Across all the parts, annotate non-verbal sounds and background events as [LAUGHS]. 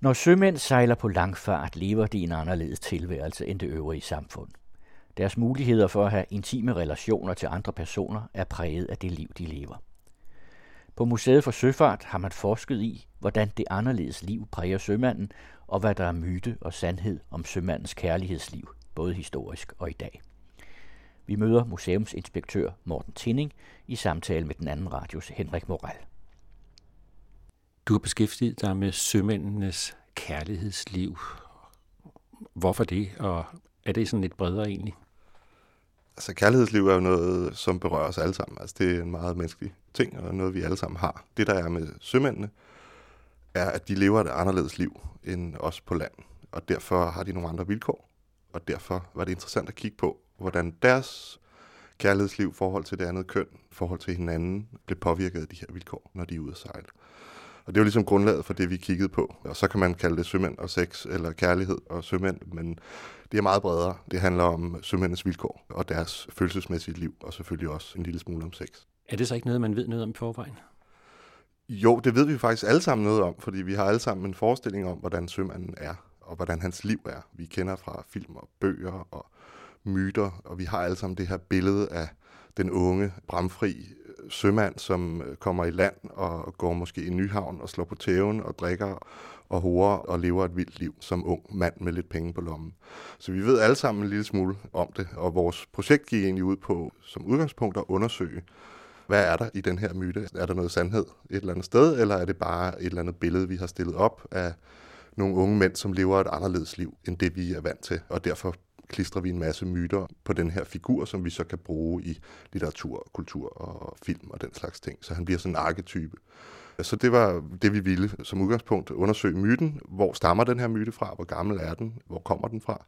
Når sømænd sejler på langfart, lever de en anderledes tilværelse end det øvrige samfund. Deres muligheder for at have intime relationer til andre personer er præget af det liv, de lever. På Museet for Søfart har man forsket i, hvordan det anderledes liv præger sømanden, og hvad der er myte og sandhed om sømandens kærlighedsliv, både historisk og i dag. Vi møder museumsinspektør Morten Tinning i samtale med den anden radios Henrik Moral. Du har beskæftiget dig med sømændenes kærlighedsliv. Hvorfor det, og er det sådan lidt bredere egentlig? Altså kærlighedsliv er jo noget, som berører os alle sammen. Altså det er en meget menneskelig ting, og noget vi alle sammen har. Det der er med sømændene, er, at de lever et anderledes liv end os på land. Og derfor har de nogle andre vilkår. Og derfor var det interessant at kigge på, hvordan deres kærlighedsliv, forhold til det andet køn, forhold til hinanden, blev påvirket af de her vilkår, når de er ude at sejle. Og det er jo ligesom grundlaget for det, vi kiggede på. Og så kan man kalde det sømænd og sex, eller kærlighed og sømænd, men det er meget bredere. Det handler om sømændenes vilkår og deres følelsesmæssige liv, og selvfølgelig også en lille smule om sex. Er det så ikke noget, man ved noget om i forvejen? Jo, det ved vi faktisk alle sammen noget om, fordi vi har alle sammen en forestilling om, hvordan sømanden er, og hvordan hans liv er. Vi kender fra film og bøger og myter, og vi har alle sammen det her billede af den unge, bramfri øh, sømand, som øh, kommer i land og går måske i Nyhavn og slår på tæven og drikker og horer og lever et vildt liv som ung mand med lidt penge på lommen. Så vi ved alle sammen en lille smule om det, og vores projekt gik egentlig ud på som udgangspunkt at undersøge, hvad er der i den her myte? Er der noget sandhed et eller andet sted, eller er det bare et eller andet billede, vi har stillet op af nogle unge mænd, som lever et anderledes liv, end det vi er vant til, og derfor klistrer vi en masse myter på den her figur, som vi så kan bruge i litteratur, kultur og film og den slags ting. Så han bliver sådan en arketype. Så det var det, vi ville som udgangspunkt undersøge myten. Hvor stammer den her myte fra? Hvor gammel er den? Hvor kommer den fra?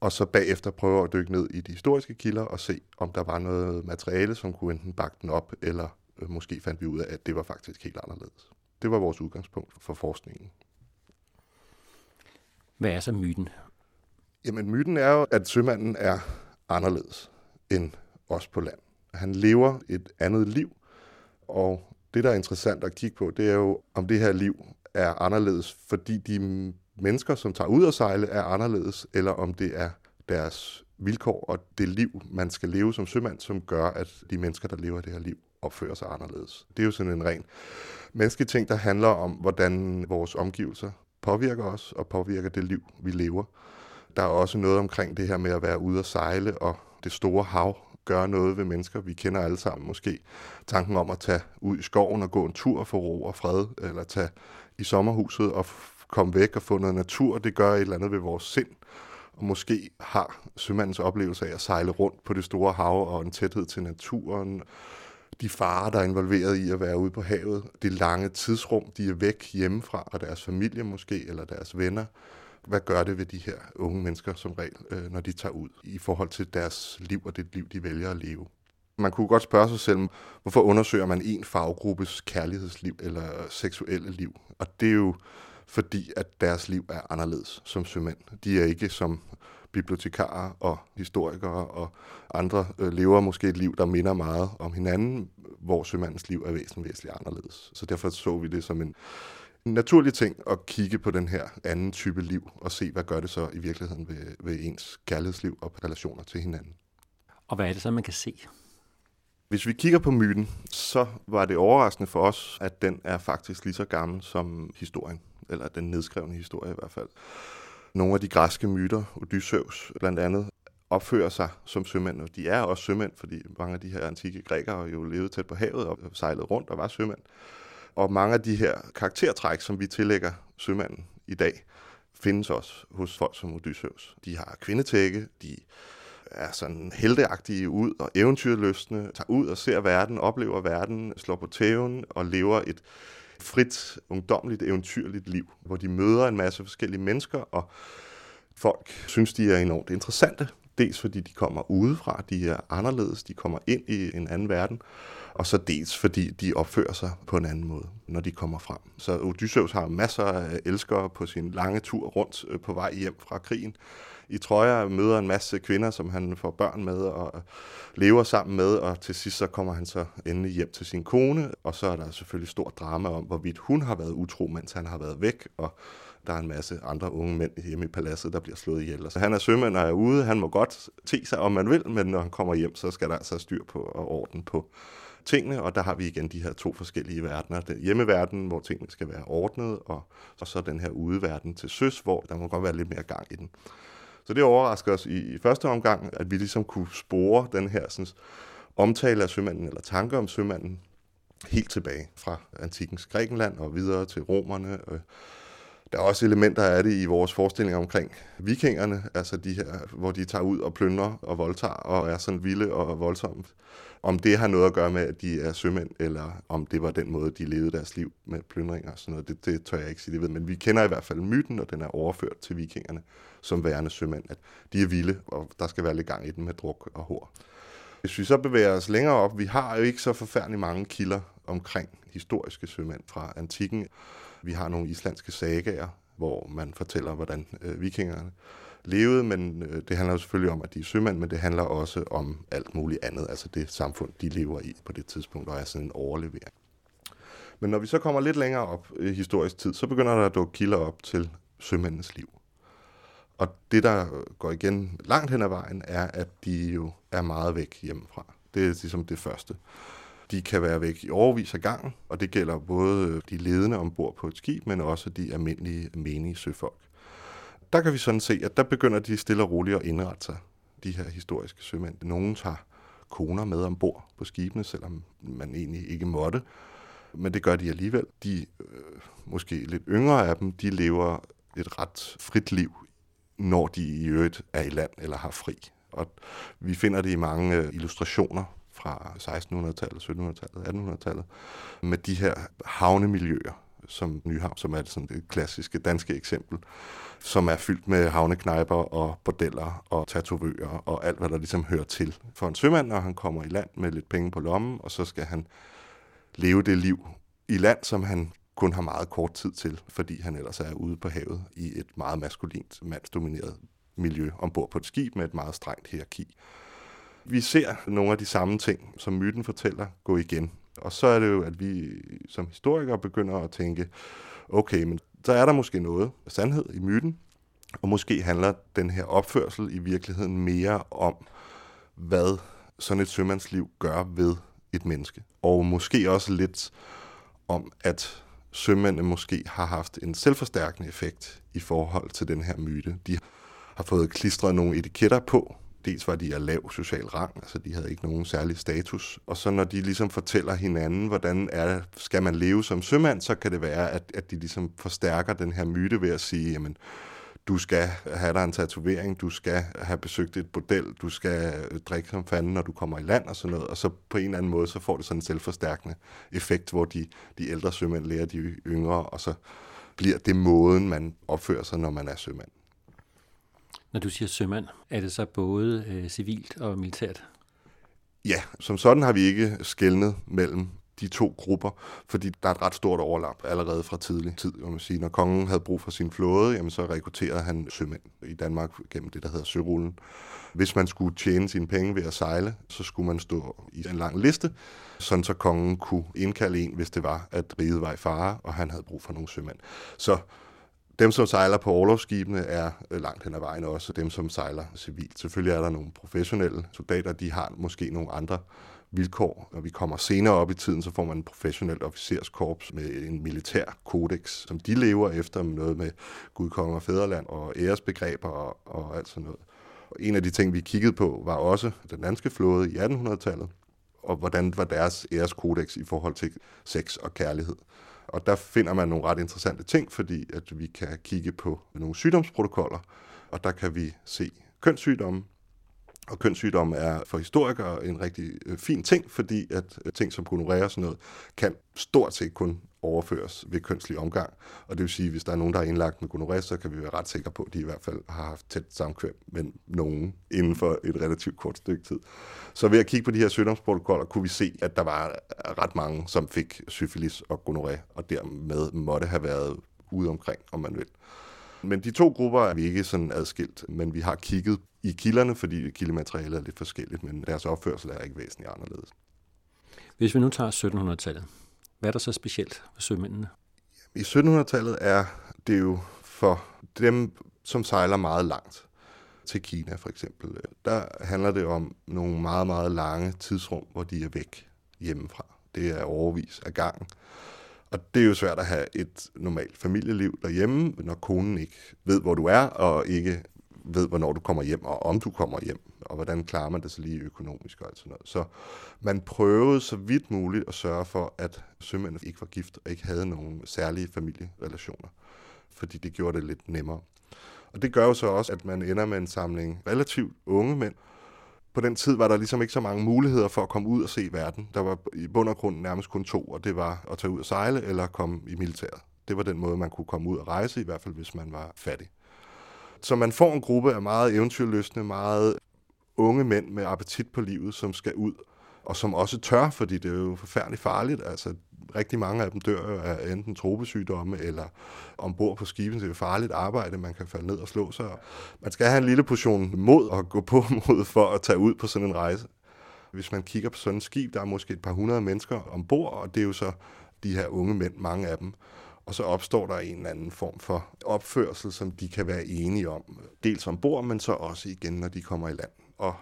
Og så bagefter prøve at dykke ned i de historiske kilder og se, om der var noget materiale, som kunne enten bakke den op, eller øh, måske fandt vi ud af, at det var faktisk helt anderledes. Det var vores udgangspunkt for forskningen. Hvad er så myten? Jamen, myten er jo, at sømanden er anderledes end os på land. Han lever et andet liv, og det, der er interessant at kigge på, det er jo, om det her liv er anderledes, fordi de mennesker, som tager ud og sejle, er anderledes, eller om det er deres vilkår og det liv, man skal leve som sømand, som gør, at de mennesker, der lever det her liv, opfører sig anderledes. Det er jo sådan en ren menneskelig ting, der handler om, hvordan vores omgivelser påvirker os og påvirker det liv, vi lever. Der er også noget omkring det her med at være ude og sejle, og det store hav gør noget ved mennesker. Vi kender alle sammen måske tanken om at tage ud i skoven og gå en tur for ro og fred, eller tage i sommerhuset og komme væk og få noget natur. Det gør et eller andet ved vores sind. Og måske har sømandens oplevelse af at sejle rundt på det store hav og en tæthed til naturen, de farer, der er involveret i at være ude på havet, det lange tidsrum, de er væk hjemmefra, og deres familie måske, eller deres venner, hvad gør det ved de her unge mennesker som regel, øh, når de tager ud i forhold til deres liv og det liv, de vælger at leve? Man kunne godt spørge sig selv, hvorfor undersøger man en faggruppes kærlighedsliv eller seksuelle liv? Og det er jo fordi, at deres liv er anderledes som sømænd. De er ikke som bibliotekarer og historikere og andre øh, lever måske et liv, der minder meget om hinanden, hvor sømandens liv er væsentligt, væsentligt anderledes. Så derfor så vi det som en en naturlig ting at kigge på den her anden type liv og se, hvad gør det så i virkeligheden ved, ved ens kærlighedsliv og relationer til hinanden. Og hvad er det så, man kan se? Hvis vi kigger på myten, så var det overraskende for os, at den er faktisk lige så gammel som historien, eller den nedskrevne historie i hvert fald. Nogle af de græske myter, Odysseus blandt andet, opfører sig som sømænd, og de er også sømænd, fordi mange af de her antikke grækere jo levede tæt på havet og sejlede rundt og var sømænd. Og mange af de her karaktertræk, som vi tillægger sømanden i dag, findes også hos folk som Odysseus. De har kvindetække, de er sådan helteagtige ud og eventyrløsne, tager ud og ser verden, oplever verden, slår på tæven og lever et frit, ungdomligt, eventyrligt liv, hvor de møder en masse forskellige mennesker, og folk synes, de er enormt interessante. Dels fordi de kommer udefra, de er anderledes, de kommer ind i en anden verden, og så dels fordi de opfører sig på en anden måde, når de kommer frem. Så Odysseus har masser af elskere på sin lange tur rundt øh, på vej hjem fra krigen. I Troja møder en masse kvinder, som han får børn med og øh, lever sammen med, og til sidst så kommer han så endelig hjem til sin kone, og så er der selvfølgelig stor drama om, hvorvidt hun har været utro, mens han har været væk, og der er en masse andre unge mænd hjemme i paladset, der bliver slået ihjel. Så han er sømand og er ude. Han må godt te sig, om man vil, men når han kommer hjem, så skal der altså styr på og orden på tingene, og der har vi igen de her to forskellige verdener. Den hjemmeverden, hvor tingene skal være ordnet, og, og så den her udeverden til søs, hvor der må godt være lidt mere gang i den. Så det overrasker os i, i første omgang, at vi ligesom kunne spore den her sådan, omtale af sømanden, eller tanker om sømanden, helt tilbage fra antikens Grækenland og videre til romerne. Øh, der er også elementer af det i vores forestilling omkring vikingerne, altså de her, hvor de tager ud og plyndrer og voldtager og er sådan vilde og voldsomme. Om det har noget at gøre med, at de er sømænd, eller om det var den måde, de levede deres liv med plyndringer og sådan noget, det, det tør jeg ikke sige, det ved. Men vi kender i hvert fald myten, og den er overført til vikingerne som værende sømænd, at de er vilde, og der skal være lidt gang i den med druk og hår. Hvis vi så bevæger os længere op, vi har jo ikke så forfærdelig mange kilder omkring historiske sømænd fra antikken. Vi har nogle islandske sagaer, hvor man fortæller, hvordan øh, vikingerne levede, men øh, det handler jo selvfølgelig om, at de er sømænd, men det handler også om alt muligt andet, altså det samfund, de lever i på det tidspunkt, og er sådan en overlevering. Men når vi så kommer lidt længere op i historisk tid, så begynder der at dukke kilder op til sømændenes liv. Og det, der går igen langt hen ad vejen, er, at de jo er meget væk hjemmefra. Det er ligesom det første. De kan være væk i overvis af gangen, og det gælder både øh, de ledende ombord på et skib, men også de almindelige menige søfolk. Der kan vi sådan se, at der begynder de stille og roligt at indrette sig, de her historiske sømænd. Nogle tager koner med ombord på skibene, selvom man egentlig ikke måtte, men det gør de alligevel. De øh, måske lidt yngre af dem, de lever et ret frit liv, når de i øvrigt er i land eller har fri. Og vi finder det i mange øh, illustrationer fra 1600-tallet, 1700-tallet, 1800-tallet, med de her havnemiljøer, som Nyhavn, som er sådan det klassiske danske eksempel, som er fyldt med havneknejper og bordeller og tatovører og alt, hvad der ligesom hører til for en sømand, når han kommer i land med lidt penge på lommen, og så skal han leve det liv i land, som han kun har meget kort tid til, fordi han ellers er ude på havet i et meget maskulint, mandsdomineret miljø ombord på et skib med et meget strengt hierarki. Vi ser nogle af de samme ting, som myten fortæller, gå igen. Og så er det jo, at vi som historikere begynder at tænke, okay, men så er der måske noget sandhed i myten, og måske handler den her opførsel i virkeligheden mere om, hvad sådan et sømandsliv gør ved et menneske. Og måske også lidt om, at sømændene måske har haft en selvforstærkende effekt i forhold til den her myte. De har fået klistret nogle etiketter på. Dels var de af lav social rang, altså de havde ikke nogen særlig status. Og så når de ligesom fortæller hinanden, hvordan er, skal man leve som sømand, så kan det være, at, at de ligesom forstærker den her myte ved at sige, jamen, du skal have dig en tatovering, du skal have besøgt et bordel, du skal drikke som fanden, når du kommer i land og sådan noget. Og så på en eller anden måde, så får det sådan en selvforstærkende effekt, hvor de, de ældre sømænd lærer de yngre, og så bliver det måden, man opfører sig, når man er sømand. Når du siger sømand, er det så både øh, civilt og militært? Ja, som sådan har vi ikke skældnet mellem de to grupper, fordi der er et ret stort overlap allerede fra tidlig tid. Kan man sige. Når kongen havde brug for sin flåde, jamen så rekrutterede han sømænd i Danmark gennem det, der hedder sørullen. Hvis man skulle tjene sine penge ved at sejle, så skulle man stå i en lang liste, sådan så kongen kunne indkalde en, hvis det var, at riget var i fare, og han havde brug for nogle sømænd. Så dem, som sejler på overlovsskibene, er øh, langt hen ad vejen også dem, som sejler civilt. Selvfølgelig er der nogle professionelle soldater, de har måske nogle andre vilkår. Når vi kommer senere op i tiden, så får man en professionelt officerskorps med en militær kodex, som de lever efter med noget med Gud, Konger og fædreland og æresbegreber og, og alt sådan noget. Og en af de ting, vi kiggede på, var også den danske flåde i 1800-tallet, og hvordan var deres æreskodex i forhold til sex og kærlighed. Og der finder man nogle ret interessante ting, fordi at vi kan kigge på nogle sygdomsprotokoller, og der kan vi se kønssygdomme, og kønssygdomme er for historikere en rigtig øh, fin ting, fordi at øh, ting som gonorrhea og sådan noget, kan stort set kun overføres ved kønslig omgang. Og det vil sige, at hvis der er nogen, der er indlagt med gonorrhea, så kan vi være ret sikre på, at de i hvert fald har haft tæt samkvem med nogen inden for et relativt kort stykke tid. Så ved at kigge på de her sygdomsprotokoller, kunne vi se, at der var øh, ret mange, som fik syfilis og gonorrhea, og dermed måtte have været ude omkring, om man vil. Men de to grupper er vi ikke sådan adskilt, men vi har kigget i kilderne, fordi kildematerialet er lidt forskelligt, men deres opførsel er ikke væsentligt anderledes. Hvis vi nu tager 1700-tallet, hvad er der så specielt for sømændene? I 1700-tallet er det jo for dem, som sejler meget langt til Kina for eksempel. Der handler det om nogle meget, meget lange tidsrum, hvor de er væk hjemmefra. Det er overvis af gangen. Og det er jo svært at have et normalt familieliv derhjemme, når konen ikke ved, hvor du er, og ikke ved, hvornår du kommer hjem, og om du kommer hjem, og hvordan klarer man det så lige økonomisk og alt sådan noget. Så man prøvede så vidt muligt at sørge for, at sømændene ikke var gift og ikke havde nogen særlige familierelationer, fordi det gjorde det lidt nemmere. Og det gør jo så også, at man ender med en samling relativt unge mænd, på den tid var der ligesom ikke så mange muligheder for at komme ud og se verden. Der var i bund og grund nærmest kun to, og det var at tage ud og sejle eller komme i militæret. Det var den måde, man kunne komme ud og rejse, i hvert fald hvis man var fattig. Så man får en gruppe af meget eventyrløsne, meget unge mænd med appetit på livet, som skal ud, og som også tør, fordi det er jo forfærdeligt farligt. Altså, rigtig mange af dem dør af enten tropesygdomme eller ombord på skibet. Det er farligt arbejde, man kan falde ned og slå sig. Man skal have en lille portion mod at gå på [LAUGHS] mod for at tage ud på sådan en rejse. Hvis man kigger på sådan et skib, der er måske et par hundrede mennesker ombord, og det er jo så de her unge mænd, mange af dem. Og så opstår der en eller anden form for opførsel, som de kan være enige om. Dels ombord, men så også igen, når de kommer i land. Og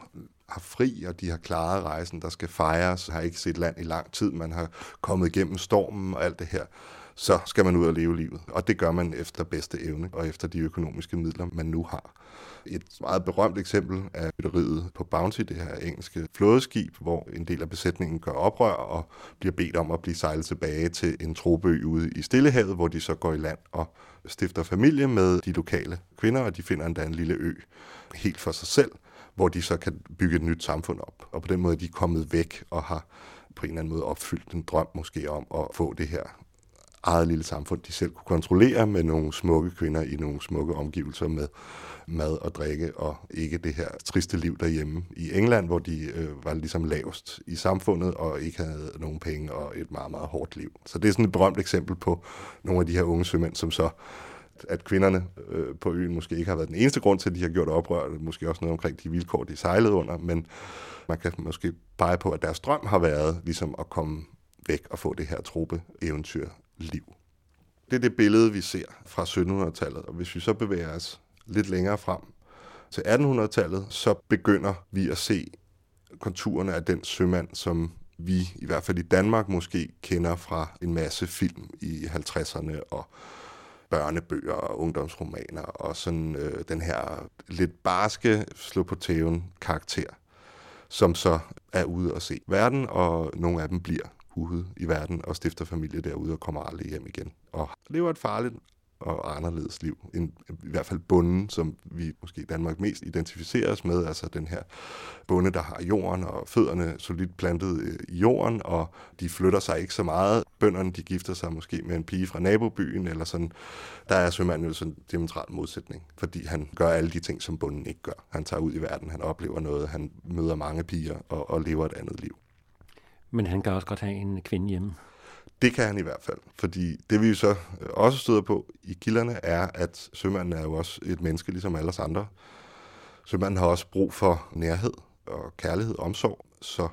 har fri, og de har klaret rejsen, der skal fejres, har ikke set land i lang tid, man har kommet igennem stormen og alt det her, så skal man ud og leve livet. Og det gør man efter bedste evne og efter de økonomiske midler, man nu har. Et meget berømt eksempel er bytteriet på Bounty, det her engelske flådeskib, hvor en del af besætningen gør oprør og bliver bedt om at blive sejlet tilbage til en trobø ude i Stillehavet, hvor de så går i land og stifter familie med de lokale kvinder, og de finder endda en lille ø helt for sig selv, hvor de så kan bygge et nyt samfund op. Og på den måde er de kommet væk og har på en eller anden måde opfyldt en drøm måske om at få det her eget lille samfund, de selv kunne kontrollere med nogle smukke kvinder i nogle smukke omgivelser med mad og drikke, og ikke det her triste liv derhjemme i England, hvor de øh, var ligesom lavest i samfundet og ikke havde nogen penge og et meget, meget hårdt liv. Så det er sådan et berømt eksempel på nogle af de her unge sømænd, som så at kvinderne øh, på øen måske ikke har været den eneste grund til, at de har gjort oprør. Måske også noget omkring de vilkår, de sejlede under, men man kan måske pege på, at deres drøm har været ligesom at komme væk og få det her trope liv. Det er det billede, vi ser fra 1700-tallet, og hvis vi så bevæger os lidt længere frem til 1800-tallet, så begynder vi at se konturerne af den sømand, som vi i hvert fald i Danmark måske kender fra en masse film i 50'erne og børnebøger og ungdomsromaner, og sådan øh, den her lidt barske, slå på tæven karakter, som så er ude og se verden, og nogle af dem bliver ude i verden og stifter familie derude og kommer aldrig hjem igen. Og lever et farligt og anderledes liv. En, I hvert fald bunden, som vi måske i Danmark mest identificerer os med, altså den her bonde, der har jorden og fødderne solidt plantet i jorden, og de flytter sig ikke så meget. Bønderne, de gifter sig måske med en pige fra nabobyen, eller sådan. Der er sømanden jo sådan en demonstral modsætning, fordi han gør alle de ting, som bunden ikke gør. Han tager ud i verden, han oplever noget, han møder mange piger og, og lever et andet liv. Men han kan også godt have en kvinde hjemme. Det kan han i hvert fald, fordi det vi jo så øh, også støder på i kilderne er, at sømanden er jo også et menneske ligesom alle os andre. Sømanden har også brug for nærhed og kærlighed og omsorg, så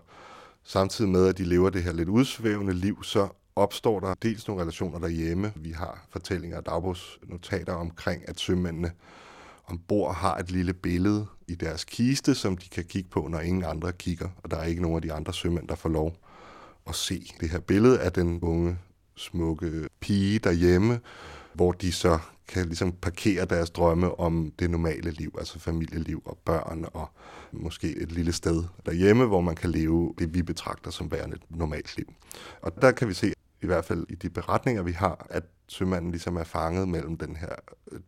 samtidig med, at de lever det her lidt udsvævende liv, så opstår der dels nogle relationer derhjemme. Vi har fortællinger og dagbogsnotater omkring, at sømændene ombord har et lille billede i deres kiste, som de kan kigge på, når ingen andre kigger, og der er ikke nogen af de andre sømænd, der får lov at se det her billede af den unge, smukke pige derhjemme, hvor de så kan ligesom parkere deres drømme om det normale liv, altså familieliv og børn og måske et lille sted derhjemme, hvor man kan leve det, vi betragter som værende et normalt liv. Og der kan vi se, i hvert fald i de beretninger, vi har, at sømanden ligesom er fanget mellem den her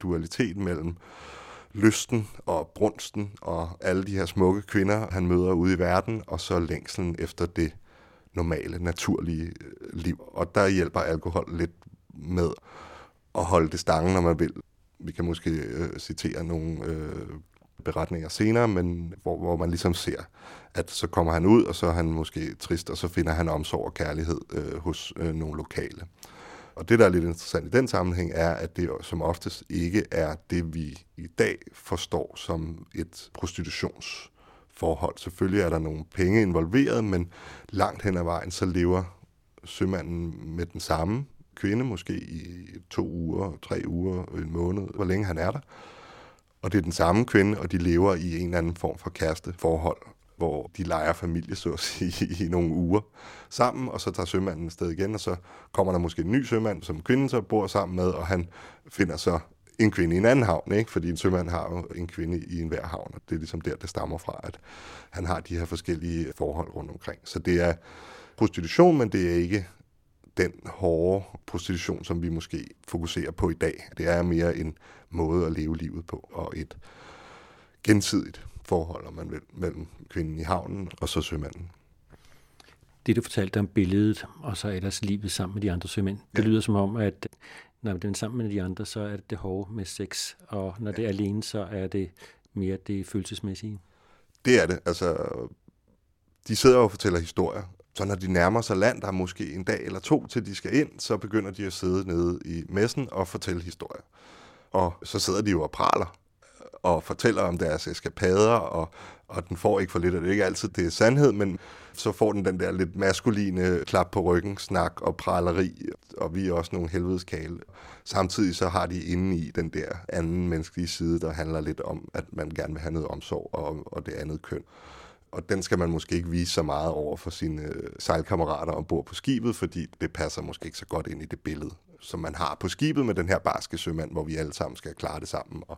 dualitet mellem lysten og brunsten og alle de her smukke kvinder, han møder ude i verden, og så længselen efter det normale, naturlige øh, liv. Og der hjælper alkohol lidt med at holde det stangen, når man vil. Vi kan måske øh, citere nogle øh, beretninger senere, men hvor, hvor man ligesom ser, at så kommer han ud, og så er han måske trist, og så finder han omsorg og kærlighed øh, hos øh, nogle lokale. Og det, der er lidt interessant i den sammenhæng, er, at det som oftest ikke er det, vi i dag forstår som et forhold. Selvfølgelig er der nogle penge involveret, men langt hen ad vejen, så lever sømanden med den samme kvinde, måske i to uger, tre uger, en måned, hvor længe han er der. Og det er den samme kvinde, og de lever i en eller anden form for kæresteforhold, hvor de leger familie, så at sige, [LAUGHS] i nogle uger sammen, og så tager sømanden sted igen, og så kommer der måske en ny sømand, som kvinden så bor sammen med, og han finder så en kvinde i en anden havn, ikke? fordi en sømand har jo en kvinde i enhver havn, og det er ligesom der, det stammer fra, at han har de her forskellige forhold rundt omkring. Så det er prostitution, men det er ikke den hårde prostitution, som vi måske fokuserer på i dag. Det er mere en måde at leve livet på, og et gensidigt forhold, om man vil, mellem kvinden i havnen og så sømanden. Det, du fortalte om billedet, og så ellers livet sammen med de andre sømænd, det lyder som om, at når den er sammen med de andre, så er det det hårde med sex, og når det er alene, så er det mere det følelsesmæssige. Det er det. Altså, de sidder og fortæller historier, så når de nærmer sig land, der er måske en dag eller to, til de skal ind, så begynder de at sidde nede i messen og fortælle historier. Og så sidder de jo og praler og fortæller om deres eskapader, og, og den får ikke for lidt, og det er ikke altid det er sandhed, men så får den den der lidt maskuline klap på ryggen, snak og praleri, og vi er også nogle helvedeskale. Samtidig så har de inde i den der anden menneskelige side, der handler lidt om, at man gerne vil have noget omsorg og, og det andet køn og den skal man måske ikke vise så meget over for sine øh, sejlkammerater ombord på skibet, fordi det passer måske ikke så godt ind i det billede, som man har på skibet med den her barske sømand, hvor vi alle sammen skal klare det sammen. Og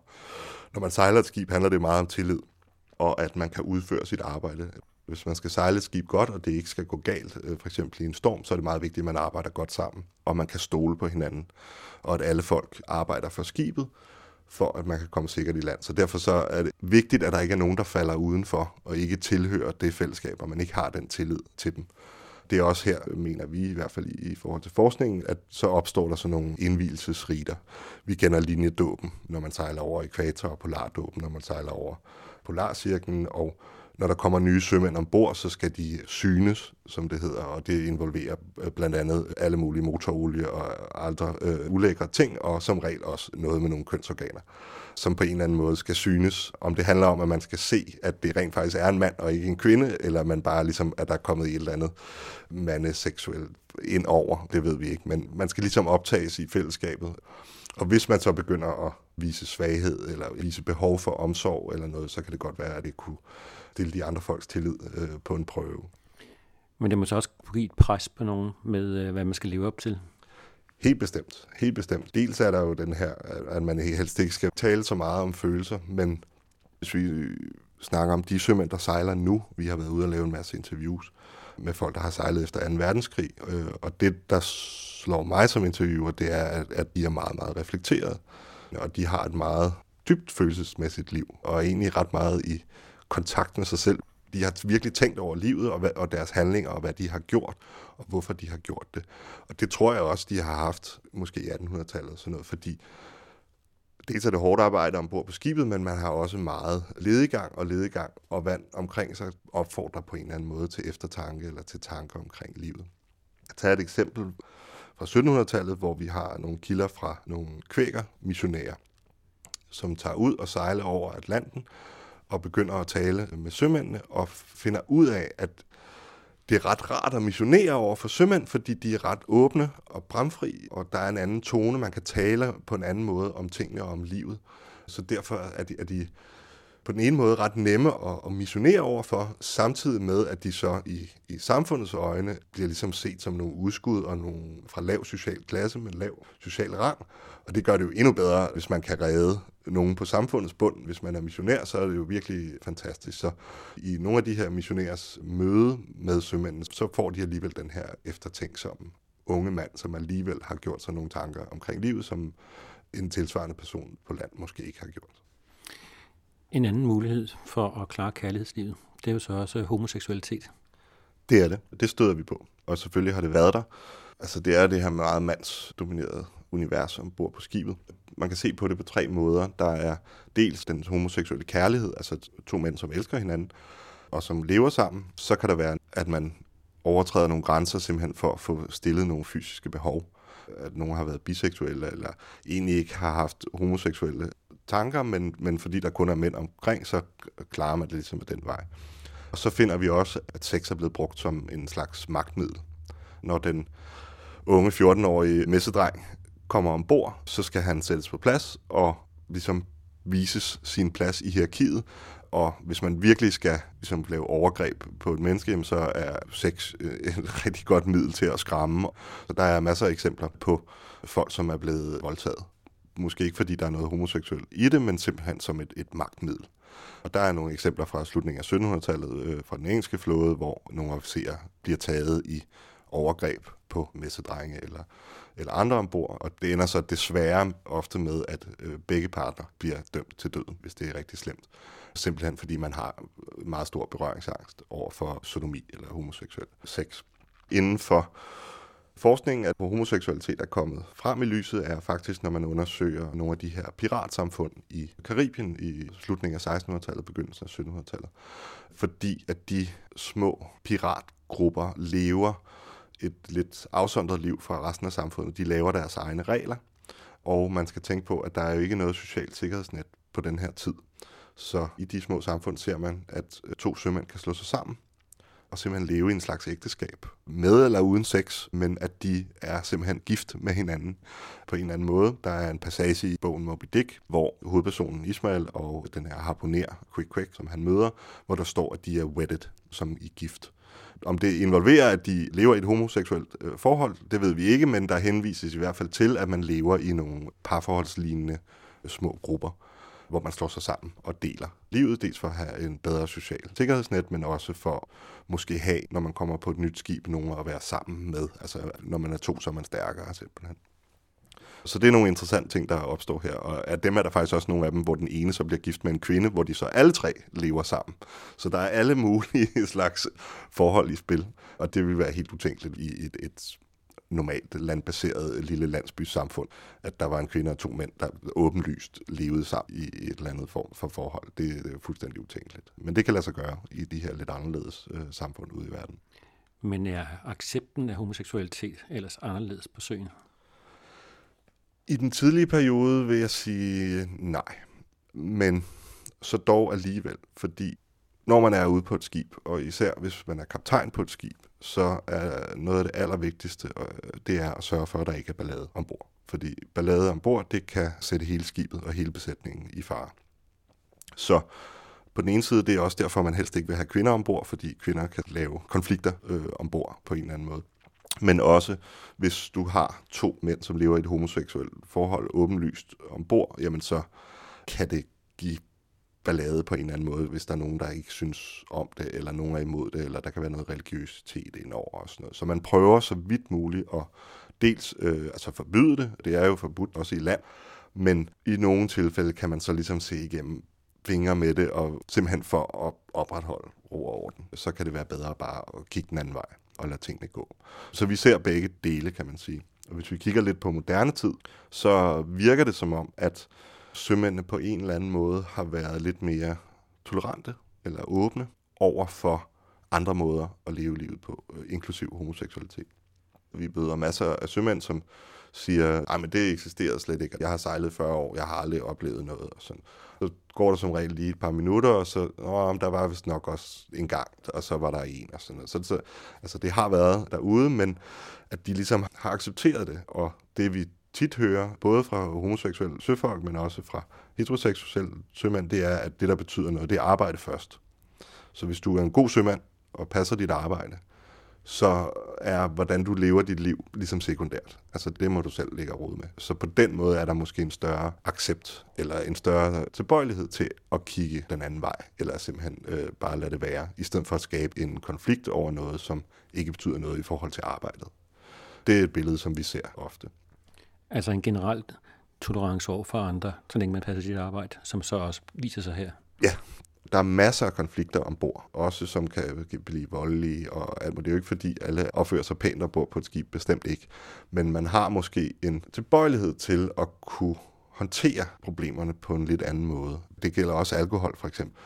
når man sejler et skib, handler det meget om tillid, og at man kan udføre sit arbejde. Hvis man skal sejle et skib godt, og det ikke skal gå galt, øh, for eksempel i en storm, så er det meget vigtigt, at man arbejder godt sammen, og man kan stole på hinanden, og at alle folk arbejder for skibet, for at man kan komme sikkert i land. Så derfor så er det vigtigt, at der ikke er nogen, der falder udenfor og ikke tilhører det fællesskab, og man ikke har den tillid til dem. Det er også her, mener vi i hvert fald i, forhold til forskningen, at så opstår der sådan nogle indvielsesriter. Vi kender linjedåben, når man sejler over ekvator, og polardåben, når man sejler over polarcirklen, og når der kommer nye sømænd ombord, så skal de synes, som det hedder, og det involverer øh, blandt andet alle mulige motorolie og andre øh, ulækre ting, og som regel også noget med nogle kønsorganer, som på en eller anden måde skal synes. Om det handler om, at man skal se, at det rent faktisk er en mand og ikke en kvinde, eller man bare ligesom, at der er kommet et eller andet mandeseksuelt ind over, det ved vi ikke, men man skal ligesom optages i fællesskabet. Og hvis man så begynder at vise svaghed, eller vise behov for omsorg eller noget, så kan det godt være, at det kunne stille de andre folks tillid øh, på en prøve. Men det må så også give et pres på nogen med, øh, hvad man skal leve op til. Helt bestemt. Helt bestemt. Dels er der jo den her, at man helst ikke skal tale så meget om følelser, men hvis vi snakker om de sømænd, der sejler nu, vi har været ude og lave en masse interviews med folk, der har sejlet efter 2. verdenskrig, øh, og det, der slår mig som interviewer, det er, at, at de er meget, meget reflekteret, og de har et meget dybt følelsesmæssigt liv, og er egentlig ret meget i kontakt med sig selv. De har virkelig tænkt over livet og, hvad, og deres handlinger, og hvad de har gjort, og hvorfor de har gjort det. Og det tror jeg også, de har haft, måske i 1800-tallet, og sådan noget, fordi dels er det hårdt arbejde ombord på skibet, men man har også meget ledegang og ledegang, og vand omkring sig opfordrer på en eller anden måde til eftertanke eller til tanker omkring livet. Jeg tager et eksempel fra 1700-tallet, hvor vi har nogle kilder fra nogle kvæker missionærer, som tager ud og sejler over Atlanten og begynder at tale med sømændene og finder ud af, at det er ret rart at missionere over for sømænd, fordi de er ret åbne og bramfri, og der er en anden tone, man kan tale på en anden måde om tingene og om livet. Så derfor er de, er de på den ene måde ret nemme at, at missionere overfor, samtidig med, at de så i, i samfundets øjne bliver ligesom set som nogle udskud og nogle fra lav social klasse med lav social rang. Og det gør det jo endnu bedre, hvis man kan redde nogen på samfundets bund. Hvis man er missionær, så er det jo virkelig fantastisk. Så i nogle af de her missionærs møde med sømændene, så får de alligevel den her eftertænksomme unge mand, som alligevel har gjort sig nogle tanker omkring livet, som en tilsvarende person på land måske ikke har gjort. En anden mulighed for at klare kærlighedslivet, det er jo så også øh, homoseksualitet. Det er det. Det støder vi på. Og selvfølgelig har det været der. Altså det er det her meget mandsdominerede univers ombord på skibet. Man kan se på det på tre måder. Der er dels den homoseksuelle kærlighed, altså to mænd, som elsker hinanden, og som lever sammen. Så kan der være, at man overtræder nogle grænser simpelthen for at få stillet nogle fysiske behov. At nogen har været biseksuelle, eller egentlig ikke har haft homoseksuelle tanker, men, men fordi der kun er mænd omkring, så klarer man det ligesom af den vej. Og så finder vi også, at sex er blevet brugt som en slags magtmiddel. Når den unge 14-årige messedreng kommer ombord, så skal han sættes på plads og ligesom vises sin plads i hierarkiet. Og hvis man virkelig skal ligesom, lave overgreb på et menneske, så er sex øh, et rigtig godt middel til at skræmme. Så der er masser af eksempler på folk, som er blevet voldtaget. Måske ikke fordi der er noget homoseksuelt i det, men simpelthen som et, et magtmiddel. Og der er nogle eksempler fra slutningen af 1700-tallet øh, fra den engelske flåde, hvor nogle officerer bliver taget i overgreb på messedrenge eller, eller andre ombord, og det ender så desværre ofte med, at øh, begge parter bliver dømt til døden, hvis det er rigtig slemt. Simpelthen fordi man har meget stor berøringsangst over for sodomi eller homoseksuel sex. Inden for forskningen, at homoseksualitet er kommet frem i lyset, er faktisk, når man undersøger nogle af de her piratsamfund i Karibien i slutningen af 1600-tallet, begyndelsen af 1700-tallet. Fordi at de små piratgrupper lever et lidt afsondret liv fra resten af samfundet. De laver deres egne regler, og man skal tænke på, at der er jo ikke noget socialt sikkerhedsnet på den her tid. Så i de små samfund ser man, at to sømænd kan slå sig sammen og simpelthen leve i en slags ægteskab. Med eller uden sex, men at de er simpelthen gift med hinanden på en eller anden måde. Der er en passage i bogen Moby Dick, hvor hovedpersonen Ismail og den her harponer, Quick Quick, som han møder, hvor der står, at de er wedded, som i gift. Om det involverer, at de lever i et homoseksuelt øh, forhold, det ved vi ikke, men der henvises i hvert fald til, at man lever i nogle parforholdslignende øh, små grupper, hvor man slår sig sammen og deler livet, dels for at have en bedre social sikkerhedsnet, men også for måske have, når man kommer på et nyt skib, nogen at være sammen med. Altså, når man er to, så er man stærkere simpelthen. Så det er nogle interessante ting, der opstår her. Og af dem er der faktisk også nogle af dem, hvor den ene så bliver gift med en kvinde, hvor de så alle tre lever sammen. Så der er alle mulige [LAUGHS] slags forhold i spil. Og det vil være helt utænkeligt i et, et normalt landbaseret lille landsbysamfund, at der var en kvinde og to mænd, der åbenlyst levede sammen i et eller andet form for forhold. Det er fuldstændig utænkeligt. Men det kan lade sig gøre i de her lidt anderledes øh, samfund ude i verden. Men er accepten af homoseksualitet ellers anderledes på søen? I den tidlige periode vil jeg sige nej, men så dog alligevel, fordi når man er ude på et skib, og især hvis man er kaptajn på et skib, så er noget af det allervigtigste, øh, det er at sørge for, at der ikke er ballade ombord. Fordi ballade ombord, det kan sætte hele skibet og hele besætningen i fare. Så på den ene side, det er også derfor, man helst ikke vil have kvinder ombord, fordi kvinder kan lave konflikter øh, ombord på en eller anden måde. Men også, hvis du har to mænd, som lever i et homoseksuelt forhold åbenlyst ombord, jamen så kan det give ballade på en eller anden måde, hvis der er nogen, der ikke synes om det, eller nogen er imod det, eller der kan være noget religiøsitet indover og sådan noget. Så man prøver så vidt muligt at dels øh, altså forbyde det, det er jo forbudt også i land, men i nogle tilfælde kan man så ligesom se igennem fingre med det, og simpelthen for at opretholde ro og orden, så kan det være bedre bare at kigge den anden vej og lade tingene gå. Så vi ser begge dele, kan man sige. Og hvis vi kigger lidt på moderne tid, så virker det som om, at sømændene på en eller anden måde har været lidt mere tolerante eller åbne over for andre måder at leve livet på, øh, inklusiv homoseksualitet. Vi bøder masser af sømænd, som siger, at det eksisterer slet ikke. Jeg har sejlet 40 år, jeg har aldrig oplevet noget. Og sådan. Så går der som regel lige et par minutter, og så, åh, der var vist nok også en gang, og så var der en, og sådan noget. Så, så altså, det har været derude, men at de ligesom har accepteret det, og det vi tit hører, både fra homoseksuelle søfolk, men også fra heteroseksuelle sømænd, det er, at det, der betyder noget, det er arbejde først. Så hvis du er en god sømand og passer dit arbejde, så er, hvordan du lever dit liv, ligesom sekundært. Altså, det må du selv lægge råd med. Så på den måde er der måske en større accept, eller en større tilbøjelighed til at kigge den anden vej, eller simpelthen øh, bare lade det være, i stedet for at skabe en konflikt over noget, som ikke betyder noget i forhold til arbejdet. Det er et billede, som vi ser ofte. Altså en generelt tolerance over for andre, så længe man passer sit arbejde, som så også viser sig her. Ja, der er masser af konflikter ombord, også som kan blive voldelige, og alt, det er jo ikke fordi, alle opfører sig pænt ombord på et skib, bestemt ikke. Men man har måske en tilbøjelighed til at kunne håndtere problemerne på en lidt anden måde. Det gælder også alkohol, for eksempel.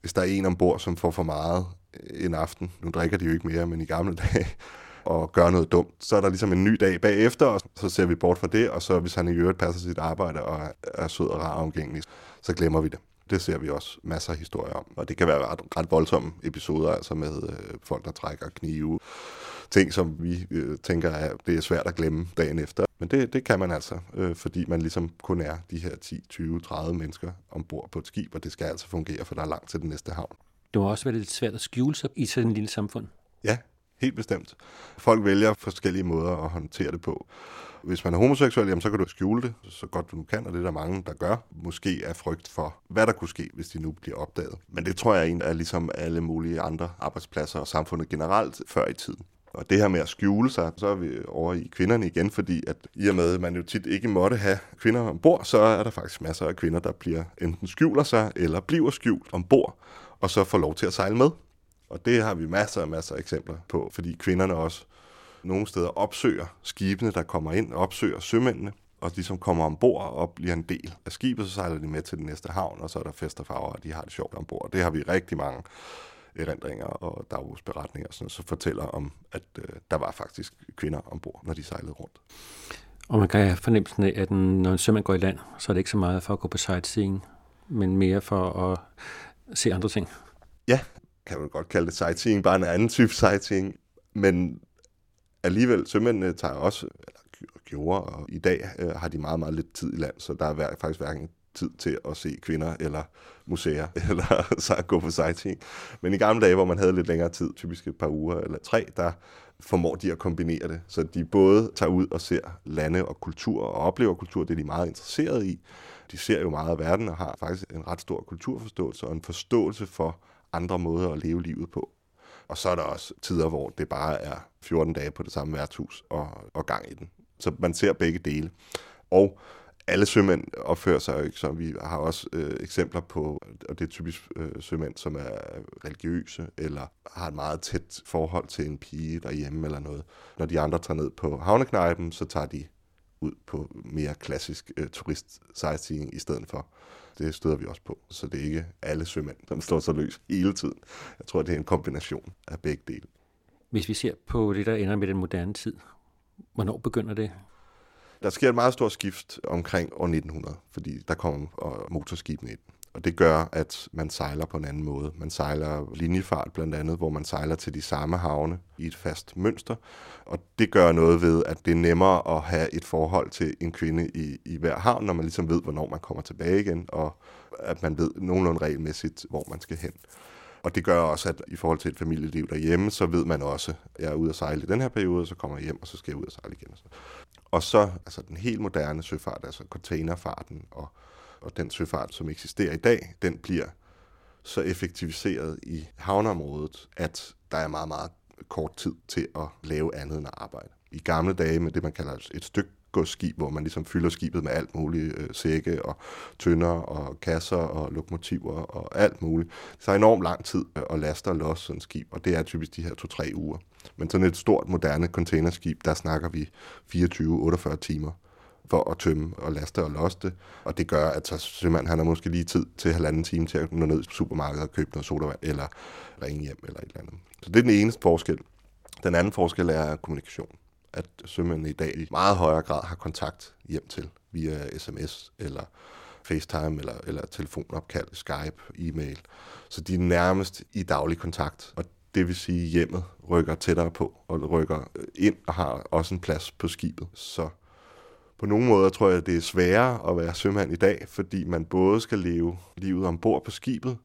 Hvis der er en ombord, som får for meget en aften, nu drikker de jo ikke mere, men i gamle dage, og gør noget dumt, så er der ligesom en ny dag bagefter, og så ser vi bort fra det, og så hvis han i øvrigt passer sit arbejde og er sød og rar og omgængelig, så glemmer vi det. Det ser vi også masser af historier om. Og det kan være ret, ret voldsomme episoder, altså med øh, folk, der trækker knive. Ting, som vi øh, tænker, at det er svært at glemme dagen efter. Men det, det kan man altså, øh, fordi man ligesom kun er de her 10, 20, 30 mennesker ombord på et skib, og det skal altså fungere, for der er langt til den næste havn. Det må også være lidt svært at skjule sig i sådan en lille samfund. Ja, helt bestemt. Folk vælger forskellige måder at håndtere det på. Hvis man er homoseksuel, jamen, så kan du skjule det så godt du kan, og det er der mange, der gør. Måske er frygt for, hvad der kunne ske, hvis de nu bliver opdaget. Men det tror jeg er ligesom alle mulige andre arbejdspladser og samfundet generelt før i tiden. Og det her med at skjule sig, så er vi over i kvinderne igen, fordi at i og med, at man jo tit ikke måtte have kvinder ombord, så er der faktisk masser af kvinder, der bliver enten skjuler sig, eller bliver skjult ombord, og så får lov til at sejle med. Og det har vi masser og masser af eksempler på, fordi kvinderne også nogle steder opsøger skibene, der kommer ind, opsøger sømændene, og de som kommer ombord og bliver en del af skibet, så sejler de med til den næste havn, og så er der fest og farver, og de har det sjovt ombord. Det har vi rigtig mange erindringer og dagbrugsberetninger, sådan, så fortæller om, at øh, der var faktisk kvinder ombord, når de sejlede rundt. Og man kan have fornemmelsen af, at når en sømand går i land, så er det ikke så meget for at gå på sightseeing, men mere for at se andre ting. Ja, kan man godt kalde det sightseeing, bare en anden type sightseeing. Men alligevel, sømændene tager også, eller gjorde, og i dag øh, har de meget, meget lidt tid i land, så der er faktisk hverken tid til at se kvinder eller museer, [LAUGHS] eller så gå på sightseeing. Men i gamle dage, hvor man havde lidt længere tid, typisk et par uger eller tre, der formår de at kombinere det. Så de både tager ud og ser lande og kultur og oplever kultur, det er de meget interesserede i. De ser jo meget af verden og har faktisk en ret stor kulturforståelse og en forståelse for andre måder at leve livet på. Og så er der også tider, hvor det bare er 14 dage på det samme værtshus og, og gang i den. Så man ser begge dele. Og alle sømænd opfører sig jo ikke så. Vi har også øh, eksempler på, og det er typisk øh, sømænd, som er religiøse, eller har et meget tæt forhold til en pige derhjemme eller noget. Når de andre tager ned på havneknejpen, så tager de ud på mere klassisk øh, turist-sightseeing i stedet for. Det støder vi også på, så det er ikke alle sømænd, som står så løs hele tiden. Jeg tror, det er en kombination af begge dele. Hvis vi ser på det, der ender med den moderne tid, hvornår begynder det? Der sker et meget stort skift omkring år 1900, fordi der kommer motorskibene ind. Og det gør, at man sejler på en anden måde. Man sejler linjefart blandt andet, hvor man sejler til de samme havne i et fast mønster. Og det gør noget ved, at det er nemmere at have et forhold til en kvinde i, i hver havn, når man ligesom ved, hvornår man kommer tilbage igen, og at man ved nogenlunde regelmæssigt, hvor man skal hen. Og det gør også, at i forhold til et familieliv derhjemme, så ved man også, at jeg er ude at sejle i den her periode, så kommer jeg hjem, og så skal jeg ud og sejle igen. Og så altså den helt moderne søfart, altså containerfarten og og den søfart, som eksisterer i dag, den bliver så effektiviseret i havneområdet, at der er meget, meget kort tid til at lave andet end at arbejde. I gamle dage med det, man kalder et stykke skib, hvor man ligesom fylder skibet med alt muligt, øh, sække og tønder og kasser og lokomotiver og alt muligt. Det er enormt lang tid øh, at laste og losse sådan et skib, og det er typisk de her to-tre uger. Men sådan et stort, moderne containerskib, der snakker vi 24-48 timer for at tømme og laste og loste. Og det gør, at så sømanden han har måske lige tid til halvanden time til at nå ned i supermarkedet og købe noget sodavand, eller ringe hjem, eller et eller andet. Så det er den eneste forskel. Den anden forskel er kommunikation. At sømændene i dag i meget højere grad har kontakt hjem til via sms eller FaceTime eller, eller telefonopkald, Skype, e-mail. Så de er nærmest i daglig kontakt, og det vil sige, at hjemmet rykker tættere på og rykker ind og har også en plads på skibet. Så på nogle måder tror jeg, det er sværere at være sømand i dag, fordi man både skal leve livet ombord på skibet,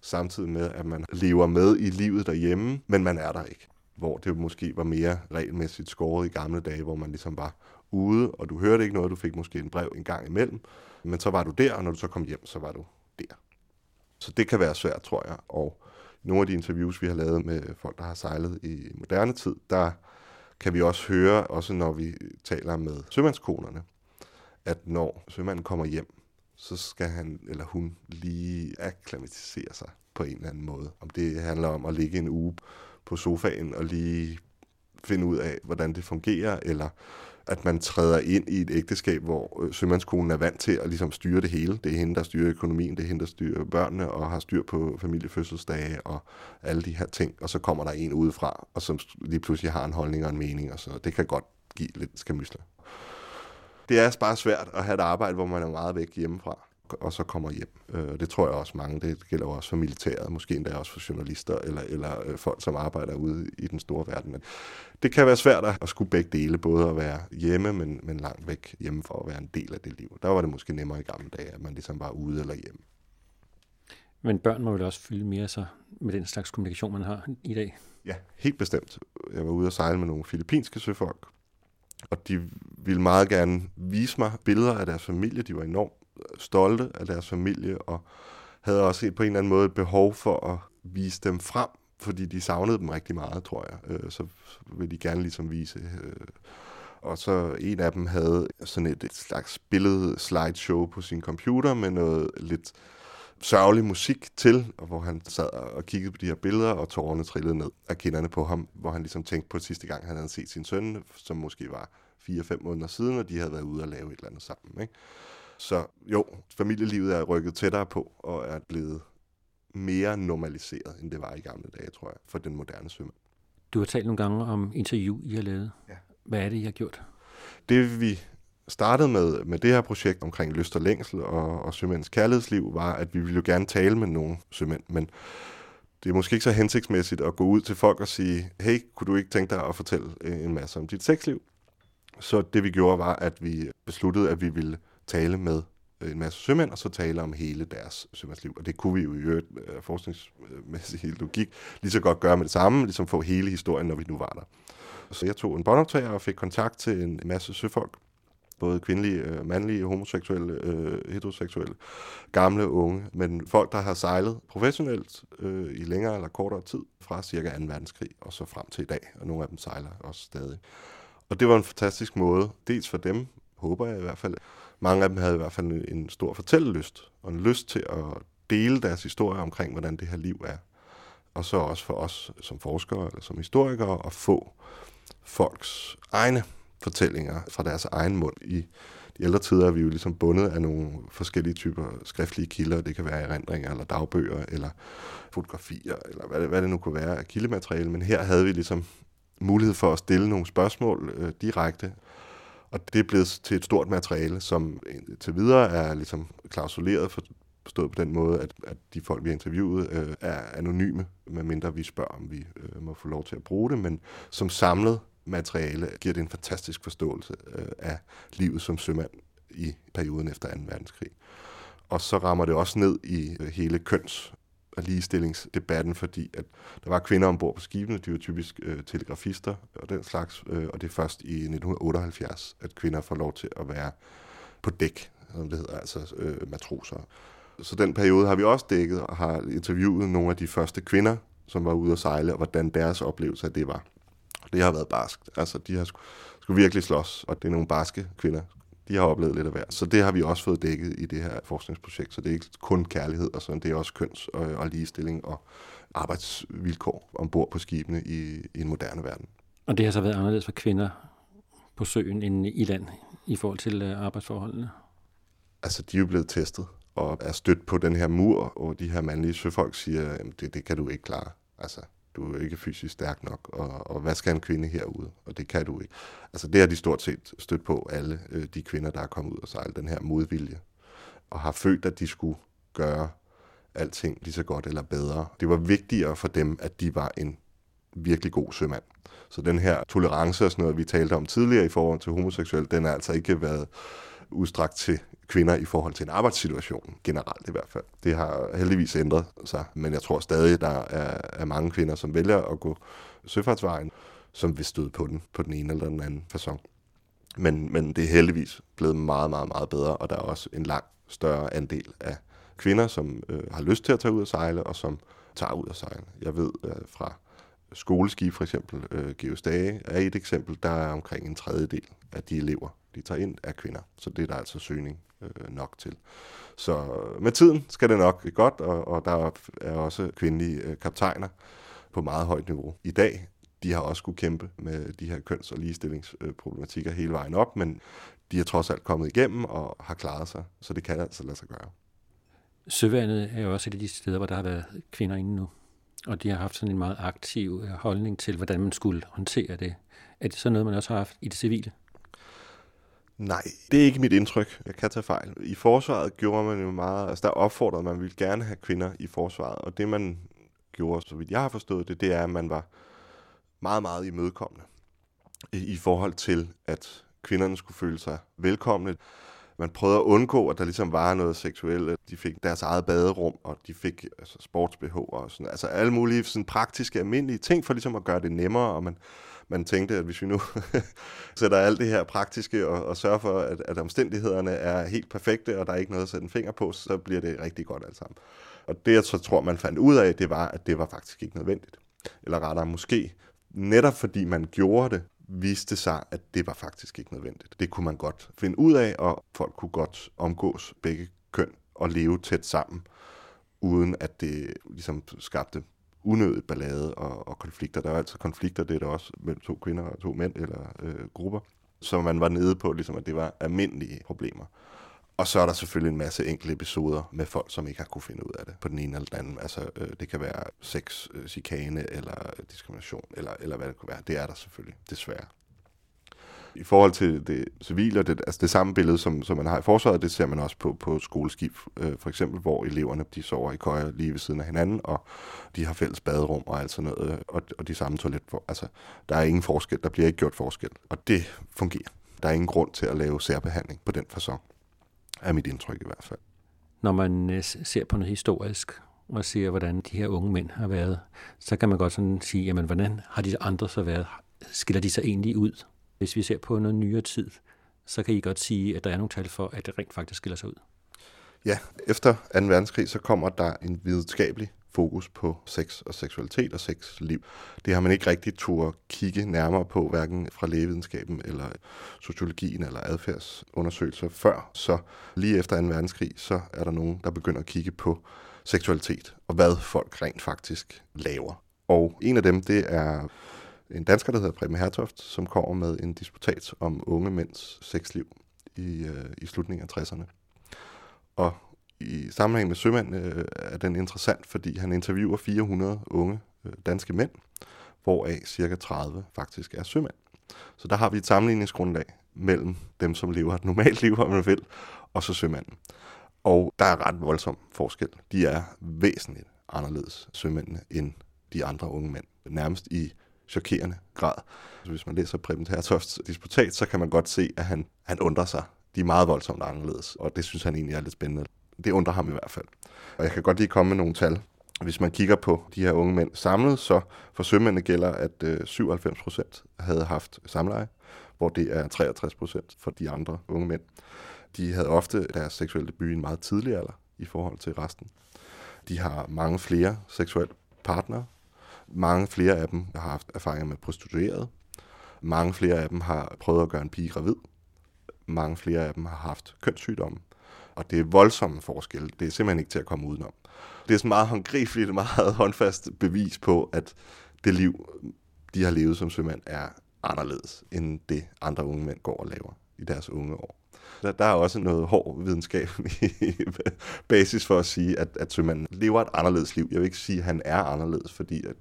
samtidig med, at man lever med i livet derhjemme, men man er der ikke. Hvor det måske var mere regelmæssigt skåret i gamle dage, hvor man ligesom var ude, og du hørte ikke noget, du fik måske en brev en gang imellem, men så var du der, og når du så kom hjem, så var du der. Så det kan være svært, tror jeg. Og nogle af de interviews, vi har lavet med folk, der har sejlet i moderne tid, der kan vi også høre, også når vi taler med sømandskonerne, at når sømanden kommer hjem, så skal han eller hun lige akklimatisere sig på en eller anden måde. Om det handler om at ligge en uge på sofaen og lige finde ud af, hvordan det fungerer, eller at man træder ind i et ægteskab, hvor øh, sømandskonen er vant til at ligesom styre det hele. Det er hende, der styrer økonomien, det er hende, der styrer børnene og har styr på familiefødselsdage og alle de her ting. Og så kommer der en udefra, og som lige pludselig har en holdning og en mening, og så det kan godt give lidt skamysler. Det er bare svært at have et arbejde, hvor man er meget væk hjemmefra og så kommer hjem. Øh, det tror jeg også mange, det gælder også for militæret, måske endda også for journalister eller, eller øh, folk, som arbejder ude i den store verden. Men det kan være svært at skulle begge dele, både at være hjemme, men, men langt væk hjemme for at være en del af det liv. Der var det måske nemmere i gamle dage, at man ligesom var ude eller hjemme. Men børn må vel også fylde mere så med den slags kommunikation, man har i dag? Ja, helt bestemt. Jeg var ude og sejle med nogle filippinske søfolk, og de ville meget gerne vise mig billeder af deres familie. De var enormt stolte af deres familie, og havde også på en eller anden måde et behov for at vise dem frem, fordi de savnede dem rigtig meget, tror jeg. Øh, så vil de gerne ligesom vise. Øh, og så en af dem havde sådan et, et slags billede slideshow på sin computer med noget lidt sørgelig musik til, og hvor han sad og kiggede på de her billeder, og tårerne trillede ned af kinderne på ham, hvor han ligesom tænkte på sidste gang, han havde set sin søn, som måske var 4-5 måneder siden, og de havde været ude og lave et eller andet sammen. Ikke? Så jo, familielivet er rykket tættere på og er blevet mere normaliseret, end det var i gamle dage, tror jeg, for den moderne sømand. Du har talt nogle gange om interview, I har lavet. Ja. Hvad er det, I har gjort? Det vi startede med, med det her projekt omkring lyst og længsel og, og sømænds kærlighedsliv, var, at vi ville jo gerne tale med nogle sømænd, men det er måske ikke så hensigtsmæssigt at gå ud til folk og sige, hey, kunne du ikke tænke dig at fortælle en masse om dit sexliv? Så det vi gjorde var, at vi besluttede, at vi ville tale med øh, en masse sømænd, og så tale om hele deres sømandsliv. Og det kunne vi jo i øvrigt øh, forskningsmæssig [LAUGHS] logik lige så godt gøre med det samme, ligesom få hele historien, når vi nu var der. Så jeg tog en båndoptager og fik kontakt til en masse søfolk, både kvindelige, øh, mandlige, homoseksuelle, heteroseksuelle, gamle, unge, men folk, der har sejlet professionelt øh, i længere eller kortere tid, fra cirka 2. verdenskrig og så frem til i dag, og nogle af dem sejler også stadig. Og det var en fantastisk måde, dels for dem, håber jeg i hvert fald, mange af dem havde i hvert fald en stor fortællelyst, og en lyst til at dele deres historie omkring, hvordan det her liv er. Og så også for os som forskere eller som historikere at få folks egne fortællinger fra deres egen mund. I de ældre tider er vi jo ligesom bundet af nogle forskellige typer skriftlige kilder. Det kan være erindringer eller dagbøger eller fotografier eller hvad det, hvad det nu kunne være af kildemateriale. Men her havde vi ligesom mulighed for at stille nogle spørgsmål øh, direkte og det er blevet til et stort materiale, som øh, til videre er ligesom klausuleret for, forstået på den måde, at, at de folk, vi har interviewet, øh, er anonyme, medmindre vi spørger, om vi øh, må få lov til at bruge det, men som samlet materiale giver det en fantastisk forståelse øh, af livet som sømand i perioden efter 2. verdenskrig. Og så rammer det også ned i øh, hele køns af ligestillingsdebatten, fordi at der var kvinder ombord på skibene, de var typisk øh, telegrafister og den slags, øh, og det er først i 1978, at kvinder får lov til at være på dæk, som det hedder, altså øh, matroser. Så den periode har vi også dækket og har interviewet nogle af de første kvinder, som var ude at sejle, og hvordan deres oplevelse af det var. Det har været barskt. Altså, de har skulle virkelig slås, og det er nogle barske kvinder, de har oplevet lidt af hver. Så det har vi også fået dækket i det her forskningsprojekt. Så det er ikke kun kærlighed og sådan, det er også køns- og, og ligestilling og arbejdsvilkår ombord på skibene i, i en moderne verden. Og det har så været anderledes for kvinder på søen end i land i forhold til øh, arbejdsforholdene? Altså, de er jo blevet testet og er stødt på den her mur, og de her mandlige søfolk siger, at det, det kan du ikke klare. Altså, du er ikke fysisk stærk nok, og, og hvad skal en kvinde herude? Og det kan du ikke. Altså det har de stort set stødt på, alle øh, de kvinder, der er kommet ud og sejle den her modvilje, og har følt, at de skulle gøre alting lige så godt eller bedre. Det var vigtigere for dem, at de var en virkelig god sømand. Så den her tolerance og sådan noget, vi talte om tidligere i forhold til homoseksuel, den har altså ikke været udstrakt til kvinder i forhold til en arbejdssituation, generelt i hvert fald. Det har heldigvis ændret sig, men jeg tror stadig, der er, er mange kvinder, som vælger at gå søfartsvejen, som vil støde på den på den ene eller den anden façon. Men, men det er heldigvis blevet meget, meget, meget bedre, og der er også en lang større andel af kvinder, som øh, har lyst til at tage ud og sejle, og som tager ud og sejle. Jeg ved øh, fra skoleski for eksempel, øh, Geostage er et eksempel, der er omkring en tredjedel af de elever, de tager ind, er kvinder. Så det er der altså søgning øh, nok til. Så øh, med tiden skal det nok blive godt, og, og der er også kvindelige øh, kaptajner på meget højt niveau. I dag, de har også skulle kæmpe med de her køns- og ligestillingsproblematikker hele vejen op, men de er trods alt kommet igennem og har klaret sig, så det kan altså lade sig gøre. Søværnet er jo også et af de steder, hvor der har været kvinder inde nu, og de har haft sådan en meget aktiv øh, holdning til, hvordan man skulle håndtere det. Er det så noget, man også har haft i det civile? Nej, det er ikke mit indtryk. Jeg kan tage fejl. I forsvaret gjorde man jo meget, altså der opfordrede man, ville gerne have kvinder i forsvaret, og det man gjorde, så vidt jeg har forstået det, det er, at man var meget, meget imødekommende i forhold til, at kvinderne skulle føle sig velkomne. Man prøvede at undgå, at der ligesom var noget seksuelt. De fik deres eget baderum, og de fik altså, sportsbehov og sådan. Altså alle mulige sådan, praktiske, almindelige ting for ligesom at gøre det nemmere, og man, man tænkte, at hvis vi nu [LAUGHS] sætter alt det her praktiske og, og sørger for, at, at omstændighederne er helt perfekte, og der er ikke noget at sætte en finger på, så bliver det rigtig godt alt sammen. Og det, jeg så tror, man fandt ud af, det var, at det var faktisk ikke nødvendigt. Eller rettere måske, netop fordi man gjorde det, viste sig, at det var faktisk ikke nødvendigt. Det kunne man godt finde ud af, og folk kunne godt omgås begge køn og leve tæt sammen, uden at det ligesom skabte unødigt ballade og, og konflikter. Der er altid konflikter, det er der også mellem to kvinder og to mænd eller øh, grupper, så man var nede på, ligesom, at det var almindelige problemer. Og så er der selvfølgelig en masse enkelte episoder med folk, som ikke har kunne finde ud af det på den ene eller den anden. Altså, øh, det kan være sex, øh, chikane eller diskrimination, eller, eller hvad det kunne være. Det er der selvfølgelig, desværre. I forhold til det civile, det, altså det samme billede, som, som man har i forsvaret, det ser man også på, på skoleskib, øh, for eksempel, hvor eleverne de sover i køjer lige ved siden af hinanden, og de har fælles baderum og alt sådan noget, øh, og, og de samme toilet. Altså, der er ingen forskel, der bliver ikke gjort forskel, og det fungerer. Der er ingen grund til at lave særbehandling på den façon er mit indtryk i hvert fald. Når man øh, ser på noget historisk, og ser, hvordan de her unge mænd har været, så kan man godt sådan sige, jamen, hvordan har de andre så været? Skiller de sig egentlig ud? Hvis vi ser på noget nyere tid, så kan I godt sige, at der er nogle tal for, at det rent faktisk skiller sig ud. Ja, efter 2. verdenskrig, så kommer der en videnskabelig fokus på sex og seksualitet og sexliv. Det har man ikke rigtig tur kigge nærmere på, hverken fra lægevidenskaben eller sociologien eller adfærdsundersøgelser før. Så lige efter 2. verdenskrig, så er der nogen, der begynder at kigge på seksualitet og hvad folk rent faktisk laver. Og en af dem, det er en dansker, der hedder Preben Hertoft, som kommer med en disputat om unge mænds sexliv i, øh, i slutningen af 60'erne. Og i sammenhæng med sømand øh, er den interessant, fordi han interviewer 400 unge øh, danske mænd, hvoraf cirka 30 faktisk er sømænd. Så der har vi et sammenligningsgrundlag mellem dem, som lever et normalt liv, om man vil, og så sømanden. Og der er ret voldsom forskel. De er væsentligt anderledes sømændene end de andre unge mænd. Nærmest i chokerende grad. Så hvis man læser Preben Hertofts disputat, så kan man godt se, at han, han undrer sig. De er meget voldsomt anderledes, og det synes han egentlig er lidt spændende. Det undrer ham i hvert fald. Og jeg kan godt lige komme med nogle tal. Hvis man kigger på de her unge mænd samlet, så for sømændene gælder, at øh, 97 procent havde haft samleje, hvor det er 63 procent for de andre unge mænd. De havde ofte deres seksuelle debut i en meget tidlig alder i forhold til resten. De har mange flere seksuelle partnere. Mange flere af dem har haft erfaringer med prostitueret. Mange flere af dem har prøvet at gøre en pige gravid. Mange flere af dem har haft kønssygdomme. Og det er voldsomme forskelle. Det er simpelthen ikke til at komme udenom. Det er sådan meget håndgribeligt, meget [LAUGHS] håndfast bevis på, at det liv, de har levet som sømand, er anderledes end det andre unge mænd går og laver i deres unge år. Der, der er også noget hård videnskab [LAUGHS] i basis for at sige, at, at sømanden lever et anderledes liv. Jeg vil ikke sige, at han er anderledes, fordi at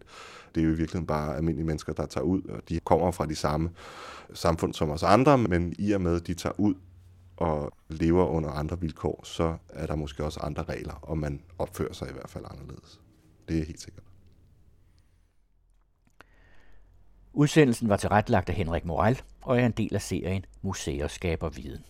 det er jo i virkeligheden bare almindelige mennesker, der tager ud, og de kommer fra de samme samfund som os andre, men i og med, at de tager ud og lever under andre vilkår, så er der måske også andre regler, og man opfører sig i hvert fald anderledes. Det er helt sikkert. Udsendelsen var tilrettelagt af Henrik Moral og er en del af serien Museer skaber viden.